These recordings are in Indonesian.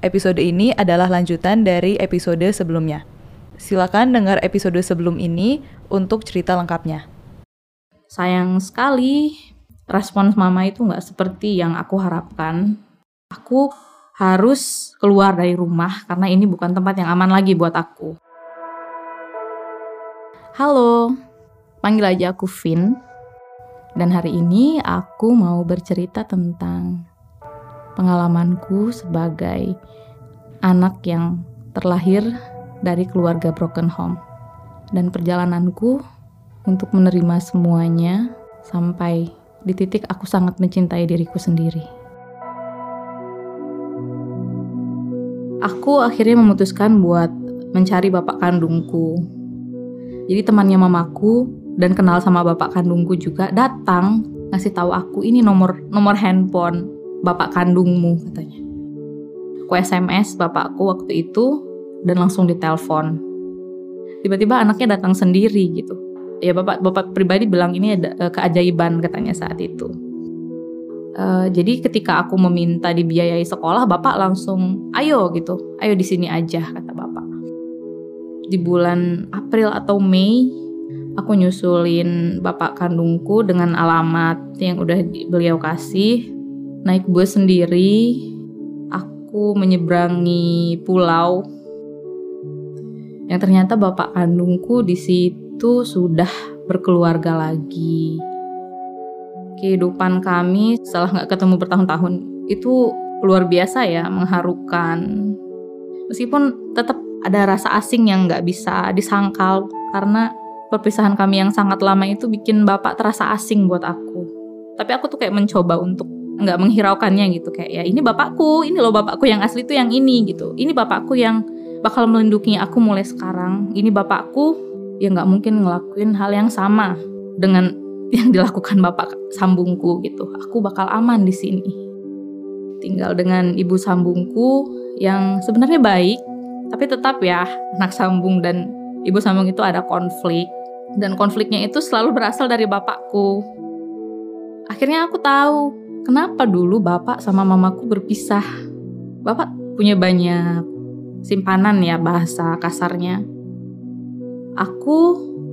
episode ini adalah lanjutan dari episode sebelumnya. Silakan dengar episode sebelum ini untuk cerita lengkapnya. Sayang sekali, respons mama itu nggak seperti yang aku harapkan. Aku harus keluar dari rumah karena ini bukan tempat yang aman lagi buat aku. Halo, panggil aja aku Vin. Dan hari ini aku mau bercerita tentang pengalamanku sebagai anak yang terlahir dari keluarga broken home dan perjalananku untuk menerima semuanya sampai di titik aku sangat mencintai diriku sendiri. Aku akhirnya memutuskan buat mencari bapak kandungku. Jadi temannya mamaku dan kenal sama bapak kandungku juga datang ngasih tahu aku ini nomor nomor handphone bapak kandungmu katanya. Aku SMS bapakku waktu itu dan langsung ditelepon. Tiba-tiba anaknya datang sendiri gitu. Ya bapak bapak pribadi bilang ini ada uh, keajaiban katanya saat itu. Uh, jadi ketika aku meminta dibiayai sekolah, bapak langsung ayo gitu, ayo di sini aja kata bapak. Di bulan April atau Mei aku nyusulin bapak kandungku dengan alamat yang udah beliau kasih naik bus sendiri aku menyeberangi pulau. Yang ternyata bapak kandungku di situ sudah berkeluarga lagi. Kehidupan kami setelah nggak ketemu bertahun-tahun itu luar biasa ya mengharukan. Meskipun tetap ada rasa asing yang nggak bisa disangkal karena perpisahan kami yang sangat lama itu bikin bapak terasa asing buat aku. Tapi aku tuh kayak mencoba untuk nggak menghiraukannya gitu kayak ya ini bapakku, ini loh bapakku yang asli tuh yang ini gitu. Ini bapakku yang bakal melindungi aku mulai sekarang. Ini bapakku yang nggak mungkin ngelakuin hal yang sama dengan yang dilakukan bapak sambungku gitu. Aku bakal aman di sini. Tinggal dengan ibu sambungku yang sebenarnya baik, tapi tetap ya anak sambung dan ibu sambung itu ada konflik dan konfliknya itu selalu berasal dari bapakku. Akhirnya aku tahu kenapa dulu bapak sama mamaku berpisah. Bapak punya banyak simpanan ya bahasa kasarnya. Aku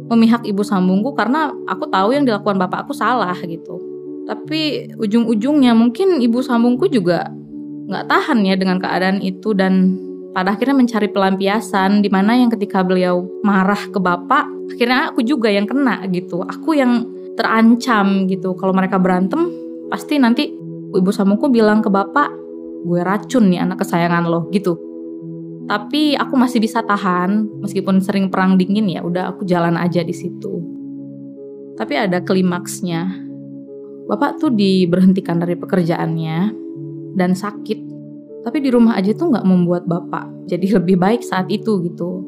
memihak ibu sambungku karena aku tahu yang dilakukan bapakku salah gitu. Tapi ujung-ujungnya mungkin ibu sambungku juga nggak tahan ya dengan keadaan itu dan pada akhirnya mencari pelampiasan di mana yang ketika beliau marah ke bapak akhirnya aku juga yang kena gitu aku yang terancam gitu kalau mereka berantem pasti nanti ibu samuku bilang ke bapak gue racun nih anak kesayangan lo gitu. Tapi aku masih bisa tahan meskipun sering perang dingin ya udah aku jalan aja di situ. Tapi ada klimaksnya. Bapak tuh diberhentikan dari pekerjaannya dan sakit. Tapi di rumah aja tuh nggak membuat bapak jadi lebih baik saat itu gitu.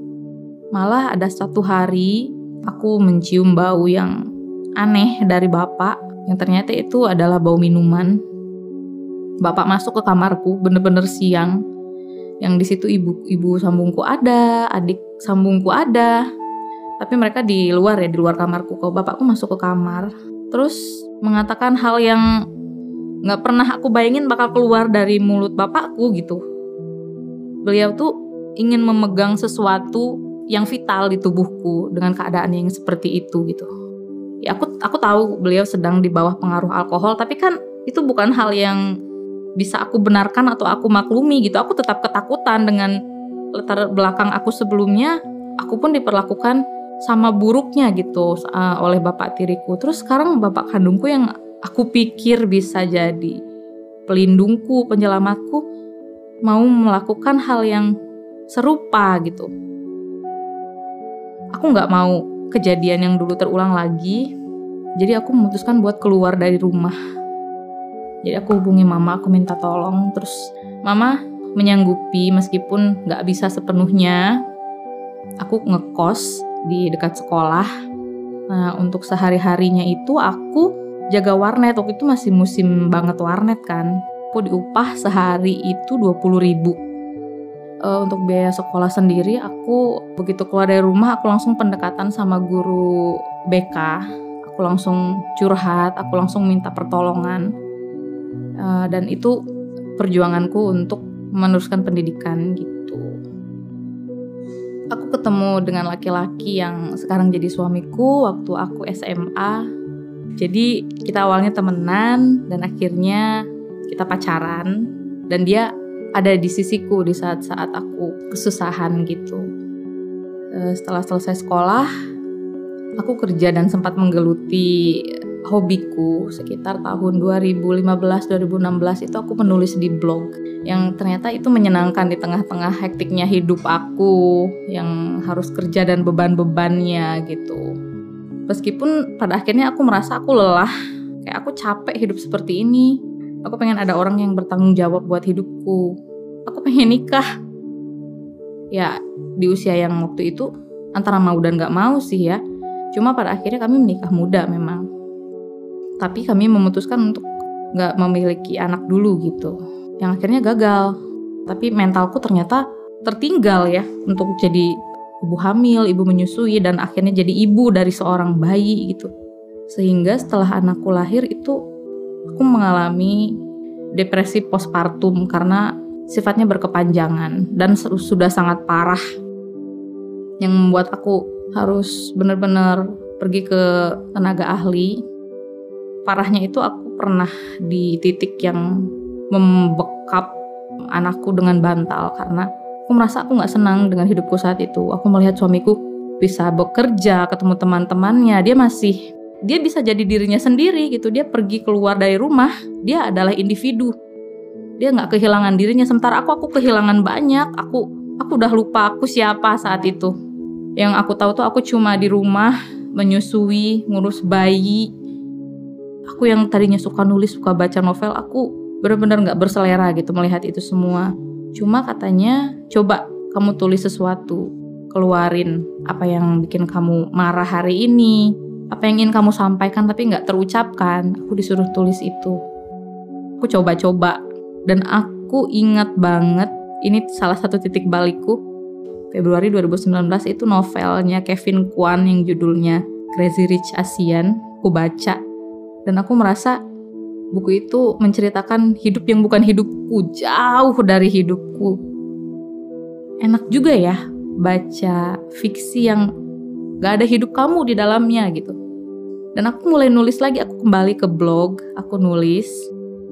Malah ada satu hari aku mencium bau yang aneh dari bapak yang ternyata itu adalah bau minuman. Bapak masuk ke kamarku bener-bener siang. Yang di situ ibu ibu sambungku ada, adik sambungku ada. Tapi mereka di luar ya, di luar kamarku. Kalau bapakku masuk ke kamar, terus mengatakan hal yang nggak pernah aku bayangin bakal keluar dari mulut bapakku gitu. Beliau tuh ingin memegang sesuatu yang vital di tubuhku dengan keadaan yang seperti itu gitu. Ya aku aku tahu beliau sedang di bawah pengaruh alkohol, tapi kan itu bukan hal yang bisa aku benarkan atau aku maklumi gitu. Aku tetap ketakutan dengan latar belakang aku sebelumnya. Aku pun diperlakukan sama buruknya gitu uh, oleh bapak tiriku. Terus sekarang bapak kandungku yang aku pikir bisa jadi pelindungku, penyelamatku, mau melakukan hal yang serupa gitu. Aku nggak mau kejadian yang dulu terulang lagi, jadi aku memutuskan buat keluar dari rumah. Jadi aku hubungi mama, aku minta tolong, terus mama menyanggupi meskipun nggak bisa sepenuhnya. Aku ngekos di dekat sekolah. Nah, untuk sehari-harinya itu aku jaga warnet waktu itu masih musim banget warnet kan aku diupah sehari itu 20 ribu uh, untuk biaya sekolah sendiri aku begitu keluar dari rumah aku langsung pendekatan sama guru BK aku langsung curhat aku langsung minta pertolongan uh, dan itu perjuanganku untuk meneruskan pendidikan gitu. Aku ketemu dengan laki-laki yang sekarang jadi suamiku waktu aku SMA. Jadi kita awalnya temenan dan akhirnya kita pacaran dan dia ada di sisiku di saat-saat aku kesusahan gitu. Eh, setelah selesai sekolah, aku kerja dan sempat menggeluti hobiku sekitar tahun 2015-2016 itu aku menulis di blog yang ternyata itu menyenangkan di tengah-tengah hektiknya hidup aku yang harus kerja dan beban-bebannya gitu. Meskipun pada akhirnya aku merasa aku lelah, kayak aku capek hidup seperti ini. Aku pengen ada orang yang bertanggung jawab buat hidupku. Aku pengen nikah. Ya, di usia yang waktu itu antara mau dan gak mau sih ya. Cuma pada akhirnya kami menikah muda memang tapi kami memutuskan untuk nggak memiliki anak dulu gitu yang akhirnya gagal tapi mentalku ternyata tertinggal ya untuk jadi ibu hamil, ibu menyusui dan akhirnya jadi ibu dari seorang bayi gitu. Sehingga setelah anakku lahir itu aku mengalami depresi postpartum karena sifatnya berkepanjangan dan sudah sangat parah yang membuat aku harus benar-benar pergi ke tenaga ahli parahnya itu aku pernah di titik yang membekap anakku dengan bantal karena aku merasa aku nggak senang dengan hidupku saat itu. Aku melihat suamiku bisa bekerja, ketemu teman-temannya, dia masih dia bisa jadi dirinya sendiri gitu. Dia pergi keluar dari rumah, dia adalah individu. Dia nggak kehilangan dirinya. Sementara aku, aku kehilangan banyak. Aku, aku udah lupa aku siapa saat itu. Yang aku tahu tuh aku cuma di rumah menyusui, ngurus bayi, aku yang tadinya suka nulis suka baca novel aku benar-benar nggak berselera gitu melihat itu semua cuma katanya coba kamu tulis sesuatu keluarin apa yang bikin kamu marah hari ini apa yang ingin kamu sampaikan tapi nggak terucapkan aku disuruh tulis itu aku coba-coba dan aku ingat banget ini salah satu titik balikku Februari 2019 itu novelnya Kevin Kwan yang judulnya Crazy Rich Asian aku baca dan aku merasa buku itu menceritakan hidup yang bukan hidupku, jauh dari hidupku. Enak juga ya baca fiksi yang gak ada hidup kamu di dalamnya gitu. Dan aku mulai nulis lagi, aku kembali ke blog, aku nulis.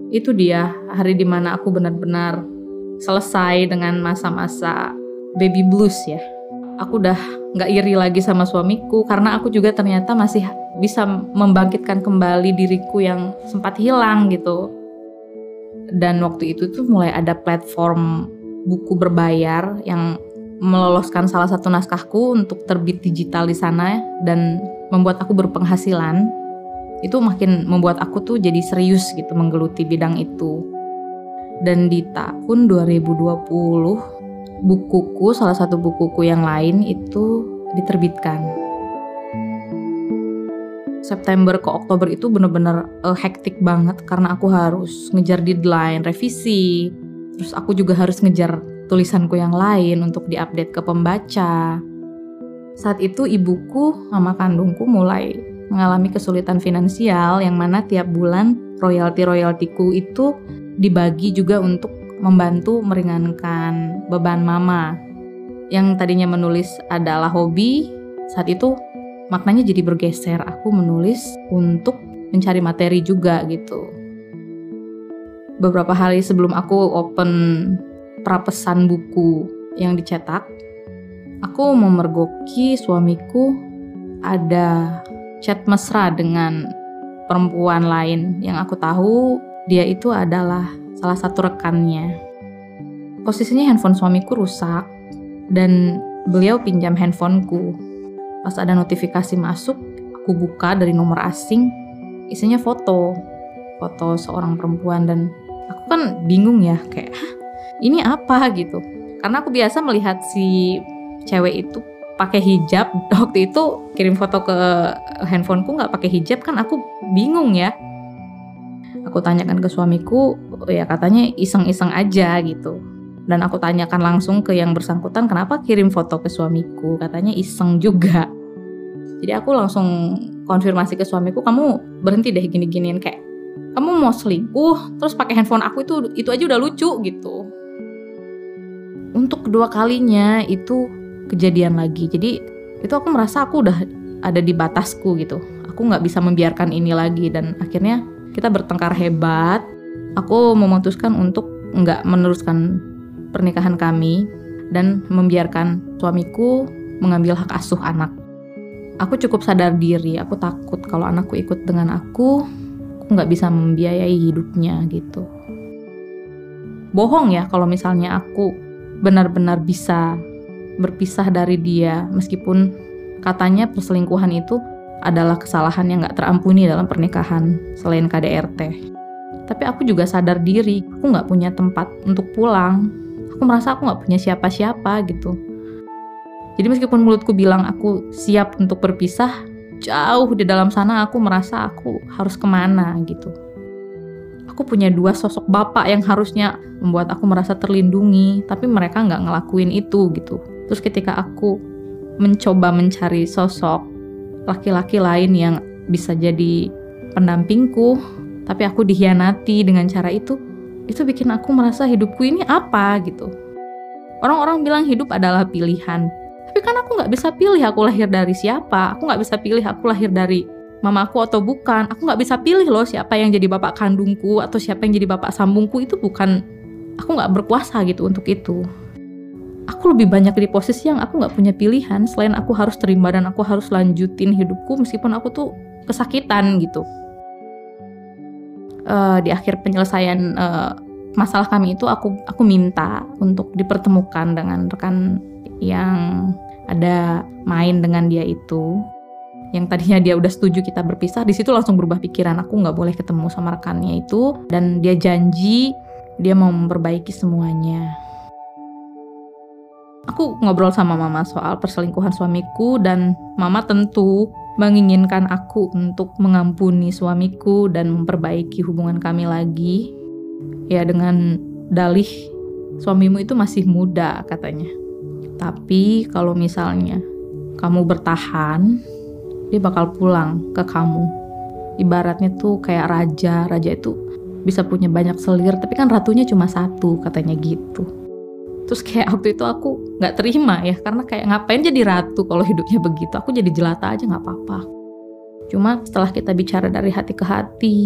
Itu dia hari di mana aku benar-benar selesai dengan masa-masa baby blues ya. Aku udah gak iri lagi sama suamiku karena aku juga ternyata masih bisa membangkitkan kembali diriku yang sempat hilang gitu. Dan waktu itu tuh mulai ada platform buku berbayar yang meloloskan salah satu naskahku untuk terbit digital di sana dan membuat aku berpenghasilan. Itu makin membuat aku tuh jadi serius gitu menggeluti bidang itu. Dan di tahun 2020 bukuku salah satu bukuku yang lain itu diterbitkan September ke Oktober itu bener-bener uh, hektik banget karena aku harus ngejar deadline revisi. Terus aku juga harus ngejar tulisanku yang lain untuk diupdate ke pembaca. Saat itu ibuku, mama kandungku mulai mengalami kesulitan finansial yang mana tiap bulan royalti-royaltiku itu dibagi juga untuk membantu meringankan beban mama. Yang tadinya menulis adalah hobi, saat itu maknanya jadi bergeser. Aku menulis untuk mencari materi juga gitu. Beberapa hari sebelum aku open prapesan buku yang dicetak, aku memergoki suamiku. Ada chat mesra dengan perempuan lain. Yang aku tahu dia itu adalah salah satu rekannya. Posisinya handphone suamiku rusak. Dan beliau pinjam handphoneku. Pas ada notifikasi masuk, aku buka dari nomor asing, isinya foto, foto seorang perempuan. Dan aku kan bingung ya kayak ini apa? gitu. Karena aku biasa melihat si cewek itu pakai hijab waktu itu kirim foto ke handphoneku nggak pakai hijab kan aku bingung ya. Aku tanyakan ke suamiku ya katanya iseng-iseng aja gitu. Dan aku tanyakan langsung ke yang bersangkutan kenapa kirim foto ke suamiku? Katanya iseng juga. Jadi aku langsung konfirmasi ke suamiku kamu berhenti deh gini-giniin kayak kamu mau selingkuh terus pakai handphone aku itu itu aja udah lucu gitu. Untuk kedua kalinya itu kejadian lagi. Jadi itu aku merasa aku udah ada di batasku gitu. Aku nggak bisa membiarkan ini lagi dan akhirnya kita bertengkar hebat. Aku memutuskan untuk nggak meneruskan pernikahan kami dan membiarkan suamiku mengambil hak asuh anak. Aku cukup sadar diri, aku takut kalau anakku ikut dengan aku, aku nggak bisa membiayai hidupnya gitu. Bohong ya kalau misalnya aku benar-benar bisa berpisah dari dia, meskipun katanya perselingkuhan itu adalah kesalahan yang nggak terampuni dalam pernikahan selain KDRT. Tapi aku juga sadar diri, aku nggak punya tempat untuk pulang. Aku merasa aku nggak punya siapa-siapa gitu jadi meskipun mulutku bilang aku siap untuk berpisah, jauh di dalam sana aku merasa aku harus ke mana gitu. Aku punya dua sosok bapak yang harusnya membuat aku merasa terlindungi, tapi mereka nggak ngelakuin itu gitu. Terus ketika aku mencoba mencari sosok laki-laki lain yang bisa jadi pendampingku, tapi aku dihianati dengan cara itu, itu bikin aku merasa hidupku ini apa gitu. Orang-orang bilang hidup adalah pilihan, tapi kan aku nggak bisa pilih aku lahir dari siapa. Aku nggak bisa pilih aku lahir dari mamaku atau bukan. Aku nggak bisa pilih loh siapa yang jadi bapak kandungku atau siapa yang jadi bapak sambungku. Itu bukan aku nggak berkuasa gitu untuk itu aku lebih banyak di posisi yang aku nggak punya pilihan. Selain aku harus terima dan aku harus lanjutin hidupku meskipun aku tuh kesakitan gitu. Uh, di akhir penyelesaian uh, masalah kami itu aku aku minta untuk dipertemukan dengan rekan yang ada main dengan dia itu. Yang tadinya dia udah setuju kita berpisah di situ langsung berubah pikiran. Aku nggak boleh ketemu sama rekannya itu. Dan dia janji dia mau memperbaiki semuanya aku ngobrol sama mama soal perselingkuhan suamiku dan mama tentu menginginkan aku untuk mengampuni suamiku dan memperbaiki hubungan kami lagi ya dengan dalih suamimu itu masih muda katanya tapi kalau misalnya kamu bertahan, dia bakal pulang ke kamu. Ibaratnya tuh kayak raja, raja itu bisa punya banyak selir, tapi kan ratunya cuma satu, katanya gitu. Terus kayak waktu itu aku nggak terima ya, karena kayak ngapain jadi ratu kalau hidupnya begitu. Aku jadi jelata aja nggak apa-apa. Cuma setelah kita bicara dari hati ke hati,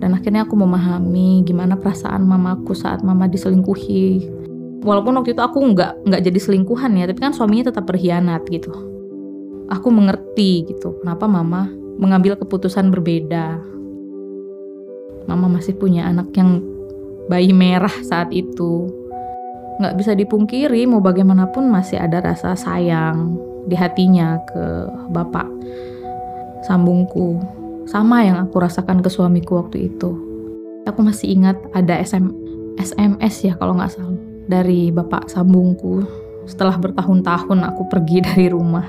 dan akhirnya aku memahami gimana perasaan mamaku saat mama diselingkuhi walaupun waktu itu aku nggak nggak jadi selingkuhan ya tapi kan suaminya tetap berkhianat gitu aku mengerti gitu kenapa mama mengambil keputusan berbeda mama masih punya anak yang bayi merah saat itu nggak bisa dipungkiri mau bagaimanapun masih ada rasa sayang di hatinya ke bapak sambungku sama yang aku rasakan ke suamiku waktu itu aku masih ingat ada SM, SMS ya kalau nggak salah dari bapak sambungku setelah bertahun-tahun aku pergi dari rumah.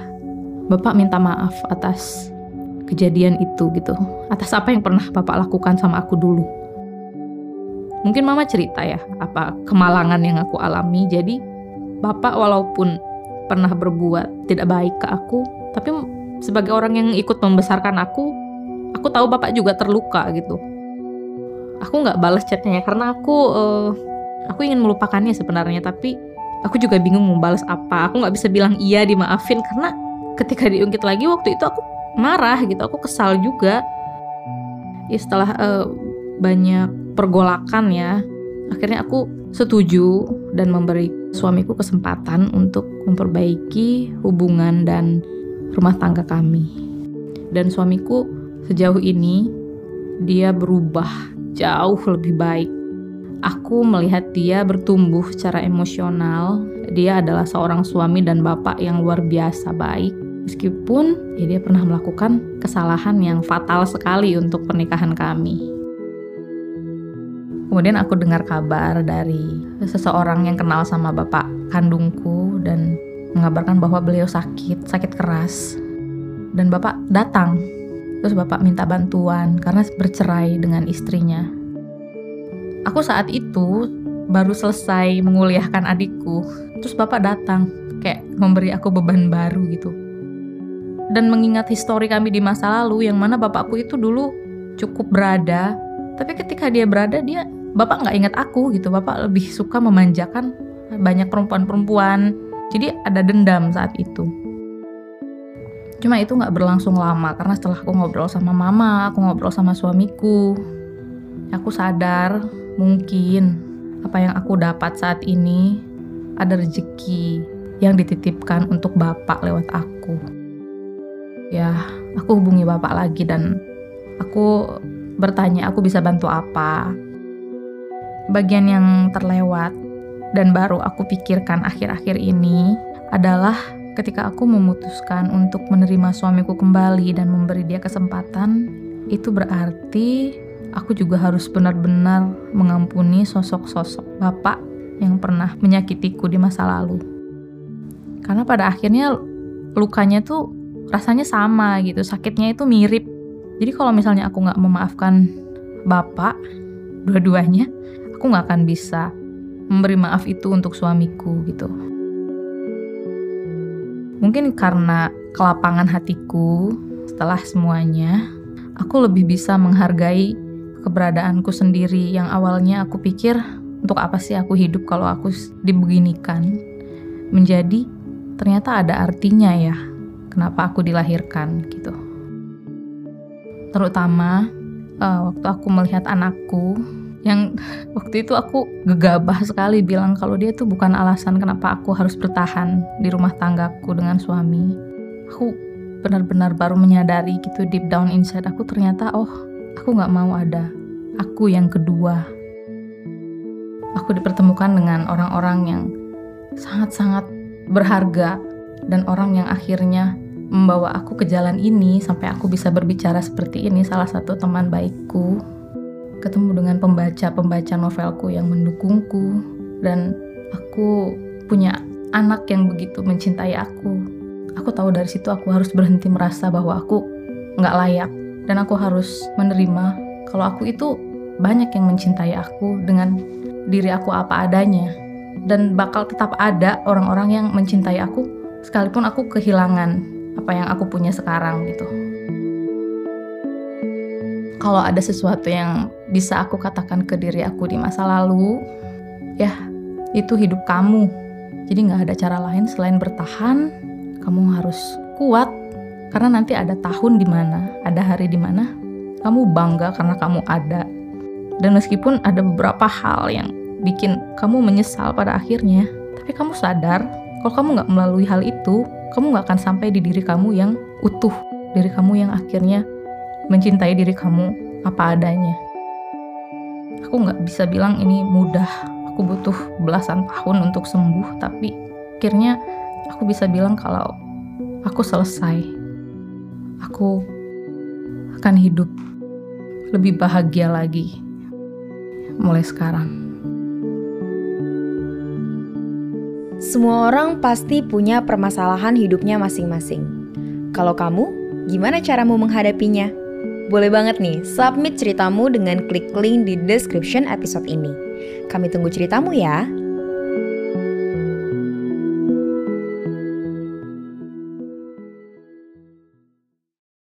Bapak minta maaf atas kejadian itu gitu. Atas apa yang pernah bapak lakukan sama aku dulu. Mungkin mama cerita ya apa kemalangan yang aku alami. Jadi bapak walaupun pernah berbuat tidak baik ke aku, tapi sebagai orang yang ikut membesarkan aku, aku tahu bapak juga terluka gitu. Aku nggak balas chatnya ya karena aku uh, aku ingin melupakannya sebenarnya tapi aku juga bingung mau balas apa aku nggak bisa bilang iya dimaafin karena ketika diungkit lagi waktu itu aku marah gitu aku kesal juga ya setelah uh, banyak pergolakan ya akhirnya aku setuju dan memberi suamiku kesempatan untuk memperbaiki hubungan dan rumah tangga kami dan suamiku sejauh ini dia berubah jauh lebih baik aku melihat dia bertumbuh secara emosional. Dia adalah seorang suami dan bapak yang luar biasa baik. Meskipun ya dia pernah melakukan kesalahan yang fatal sekali untuk pernikahan kami. Kemudian aku dengar kabar dari seseorang yang kenal sama bapak kandungku dan mengabarkan bahwa beliau sakit, sakit keras. Dan bapak datang. Terus bapak minta bantuan karena bercerai dengan istrinya Aku saat itu baru selesai menguliahkan adikku, terus bapak datang kayak memberi aku beban baru gitu. Dan mengingat histori kami di masa lalu yang mana bapakku itu dulu cukup berada, tapi ketika dia berada dia bapak nggak ingat aku gitu, bapak lebih suka memanjakan banyak perempuan-perempuan. Jadi ada dendam saat itu. Cuma itu nggak berlangsung lama karena setelah aku ngobrol sama mama, aku ngobrol sama suamiku, aku sadar mungkin apa yang aku dapat saat ini ada rezeki yang dititipkan untuk bapak lewat aku. Ya, aku hubungi bapak lagi dan aku bertanya aku bisa bantu apa. Bagian yang terlewat dan baru aku pikirkan akhir-akhir ini adalah ketika aku memutuskan untuk menerima suamiku kembali dan memberi dia kesempatan, itu berarti aku juga harus benar-benar mengampuni sosok-sosok bapak yang pernah menyakitiku di masa lalu. Karena pada akhirnya lukanya tuh rasanya sama gitu, sakitnya itu mirip. Jadi kalau misalnya aku nggak memaafkan bapak, dua-duanya, aku nggak akan bisa memberi maaf itu untuk suamiku gitu. Mungkin karena kelapangan hatiku setelah semuanya, aku lebih bisa menghargai keberadaanku sendiri yang awalnya aku pikir untuk apa sih aku hidup kalau aku dibeginikan menjadi ternyata ada artinya ya kenapa aku dilahirkan gitu. Terutama uh, waktu aku melihat anakku yang waktu itu aku gegabah sekali bilang kalau dia tuh bukan alasan kenapa aku harus bertahan di rumah tanggaku dengan suami. Aku benar-benar baru menyadari gitu deep down inside aku ternyata oh aku nggak mau ada aku yang kedua. Aku dipertemukan dengan orang-orang yang sangat-sangat berharga dan orang yang akhirnya membawa aku ke jalan ini sampai aku bisa berbicara seperti ini salah satu teman baikku ketemu dengan pembaca-pembaca novelku yang mendukungku. Dan aku punya anak yang begitu mencintai aku. Aku tahu dari situ aku harus berhenti merasa bahwa aku nggak layak. Dan aku harus menerima kalau aku itu banyak yang mencintai aku dengan diri aku apa adanya. Dan bakal tetap ada orang-orang yang mencintai aku sekalipun aku kehilangan apa yang aku punya sekarang gitu kalau ada sesuatu yang bisa aku katakan ke diri aku di masa lalu, ya itu hidup kamu. Jadi nggak ada cara lain selain bertahan. Kamu harus kuat karena nanti ada tahun di mana, ada hari di mana kamu bangga karena kamu ada. Dan meskipun ada beberapa hal yang bikin kamu menyesal pada akhirnya, tapi kamu sadar kalau kamu nggak melalui hal itu, kamu nggak akan sampai di diri kamu yang utuh, diri kamu yang akhirnya mencintai diri kamu apa adanya. Aku nggak bisa bilang ini mudah, aku butuh belasan tahun untuk sembuh, tapi akhirnya aku bisa bilang kalau aku selesai. Aku akan hidup lebih bahagia lagi mulai sekarang. Semua orang pasti punya permasalahan hidupnya masing-masing. Kalau kamu, gimana caramu menghadapinya? Boleh banget nih, submit ceritamu dengan klik link di description episode ini. Kami tunggu ceritamu ya.